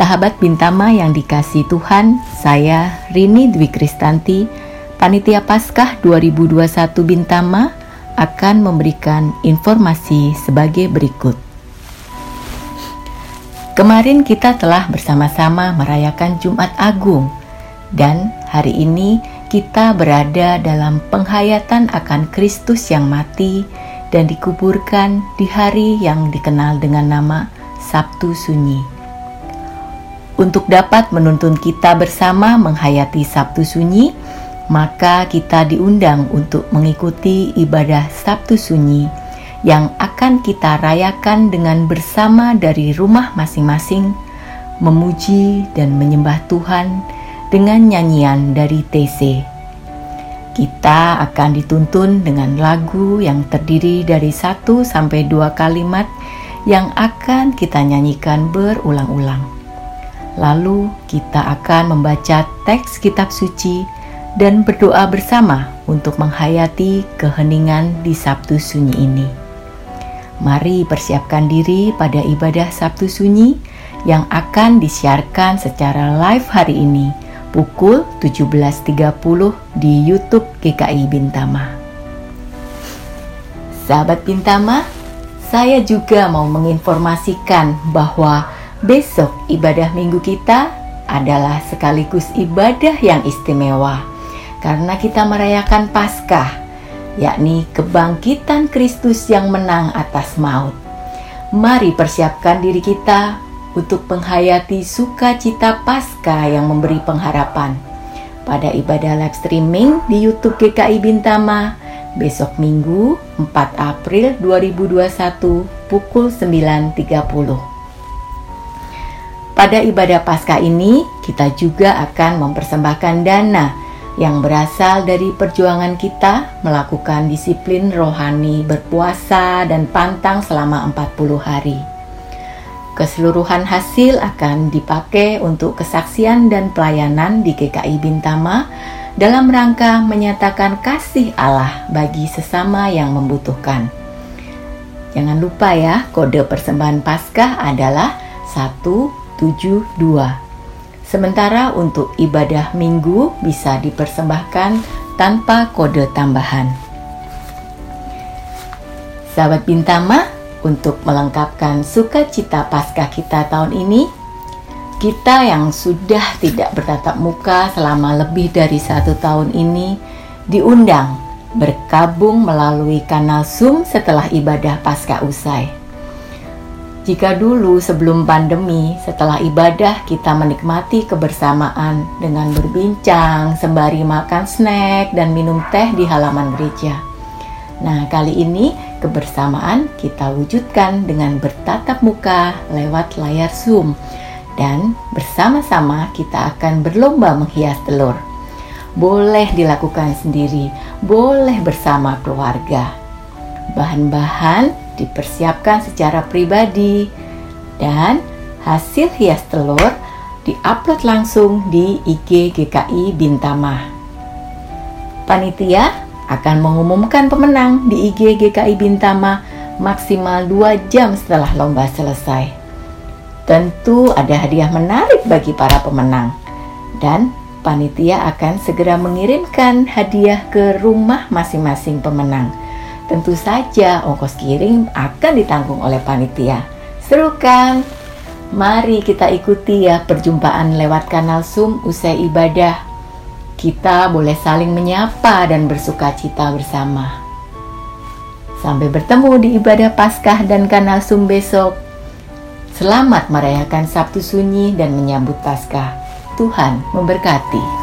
Sahabat Bintama yang dikasih Tuhan, saya Rini Dwi Kristanti, Panitia Paskah 2021 Bintama akan memberikan informasi sebagai berikut. Kemarin kita telah bersama-sama merayakan Jumat Agung dan hari ini kita berada dalam penghayatan akan Kristus yang mati dan dikuburkan di hari yang dikenal dengan nama Sabtu Sunyi untuk dapat menuntun kita bersama menghayati Sabtu Sunyi, maka kita diundang untuk mengikuti ibadah Sabtu Sunyi yang akan kita rayakan dengan bersama dari rumah masing-masing, memuji dan menyembah Tuhan dengan nyanyian dari TC. Kita akan dituntun dengan lagu yang terdiri dari satu sampai dua kalimat yang akan kita nyanyikan berulang-ulang. Lalu kita akan membaca teks kitab suci dan berdoa bersama untuk menghayati keheningan di Sabtu Sunyi ini. Mari persiapkan diri pada ibadah Sabtu Sunyi yang akan disiarkan secara live hari ini pukul 17.30 di YouTube GKI Bintama. Sahabat Bintama, saya juga mau menginformasikan bahwa Besok ibadah minggu kita adalah sekaligus ibadah yang istimewa karena kita merayakan Paskah, yakni kebangkitan Kristus yang menang atas maut. Mari persiapkan diri kita untuk menghayati sukacita Paskah yang memberi pengharapan. Pada ibadah live streaming di YouTube GKI Bintama besok Minggu 4 April 2021 pukul 9.30. Pada ibadah Paskah ini, kita juga akan mempersembahkan dana yang berasal dari perjuangan kita melakukan disiplin rohani berpuasa dan pantang selama 40 hari. Keseluruhan hasil akan dipakai untuk kesaksian dan pelayanan di GKI Bintama dalam rangka menyatakan kasih Allah bagi sesama yang membutuhkan. Jangan lupa ya, kode persembahan Paskah adalah 1 72. Sementara untuk ibadah minggu bisa dipersembahkan tanpa kode tambahan. Sahabat Bintama, untuk melengkapkan sukacita Paskah kita tahun ini, kita yang sudah tidak bertatap muka selama lebih dari satu tahun ini diundang berkabung melalui kanal Zoom setelah ibadah Paskah usai. Jika dulu sebelum pandemi, setelah ibadah kita menikmati kebersamaan dengan berbincang sembari makan snack dan minum teh di halaman gereja. Nah, kali ini kebersamaan kita wujudkan dengan bertatap muka lewat layar Zoom dan bersama-sama kita akan berlomba menghias telur. Boleh dilakukan sendiri, boleh bersama keluarga. Bahan-bahan dipersiapkan secara pribadi dan hasil hias telur diupload langsung di IG GKI Bintama. Panitia akan mengumumkan pemenang di IG GKI Bintama maksimal 2 jam setelah lomba selesai. Tentu ada hadiah menarik bagi para pemenang dan panitia akan segera mengirimkan hadiah ke rumah masing-masing pemenang. Tentu saja ongkos kirim akan ditanggung oleh panitia. Seru kan? Mari kita ikuti ya perjumpaan lewat kanal Zoom usai ibadah. Kita boleh saling menyapa dan bersuka cita bersama. Sampai bertemu di ibadah Paskah dan kanal Zoom besok. Selamat merayakan Sabtu Sunyi dan menyambut Paskah. Tuhan memberkati.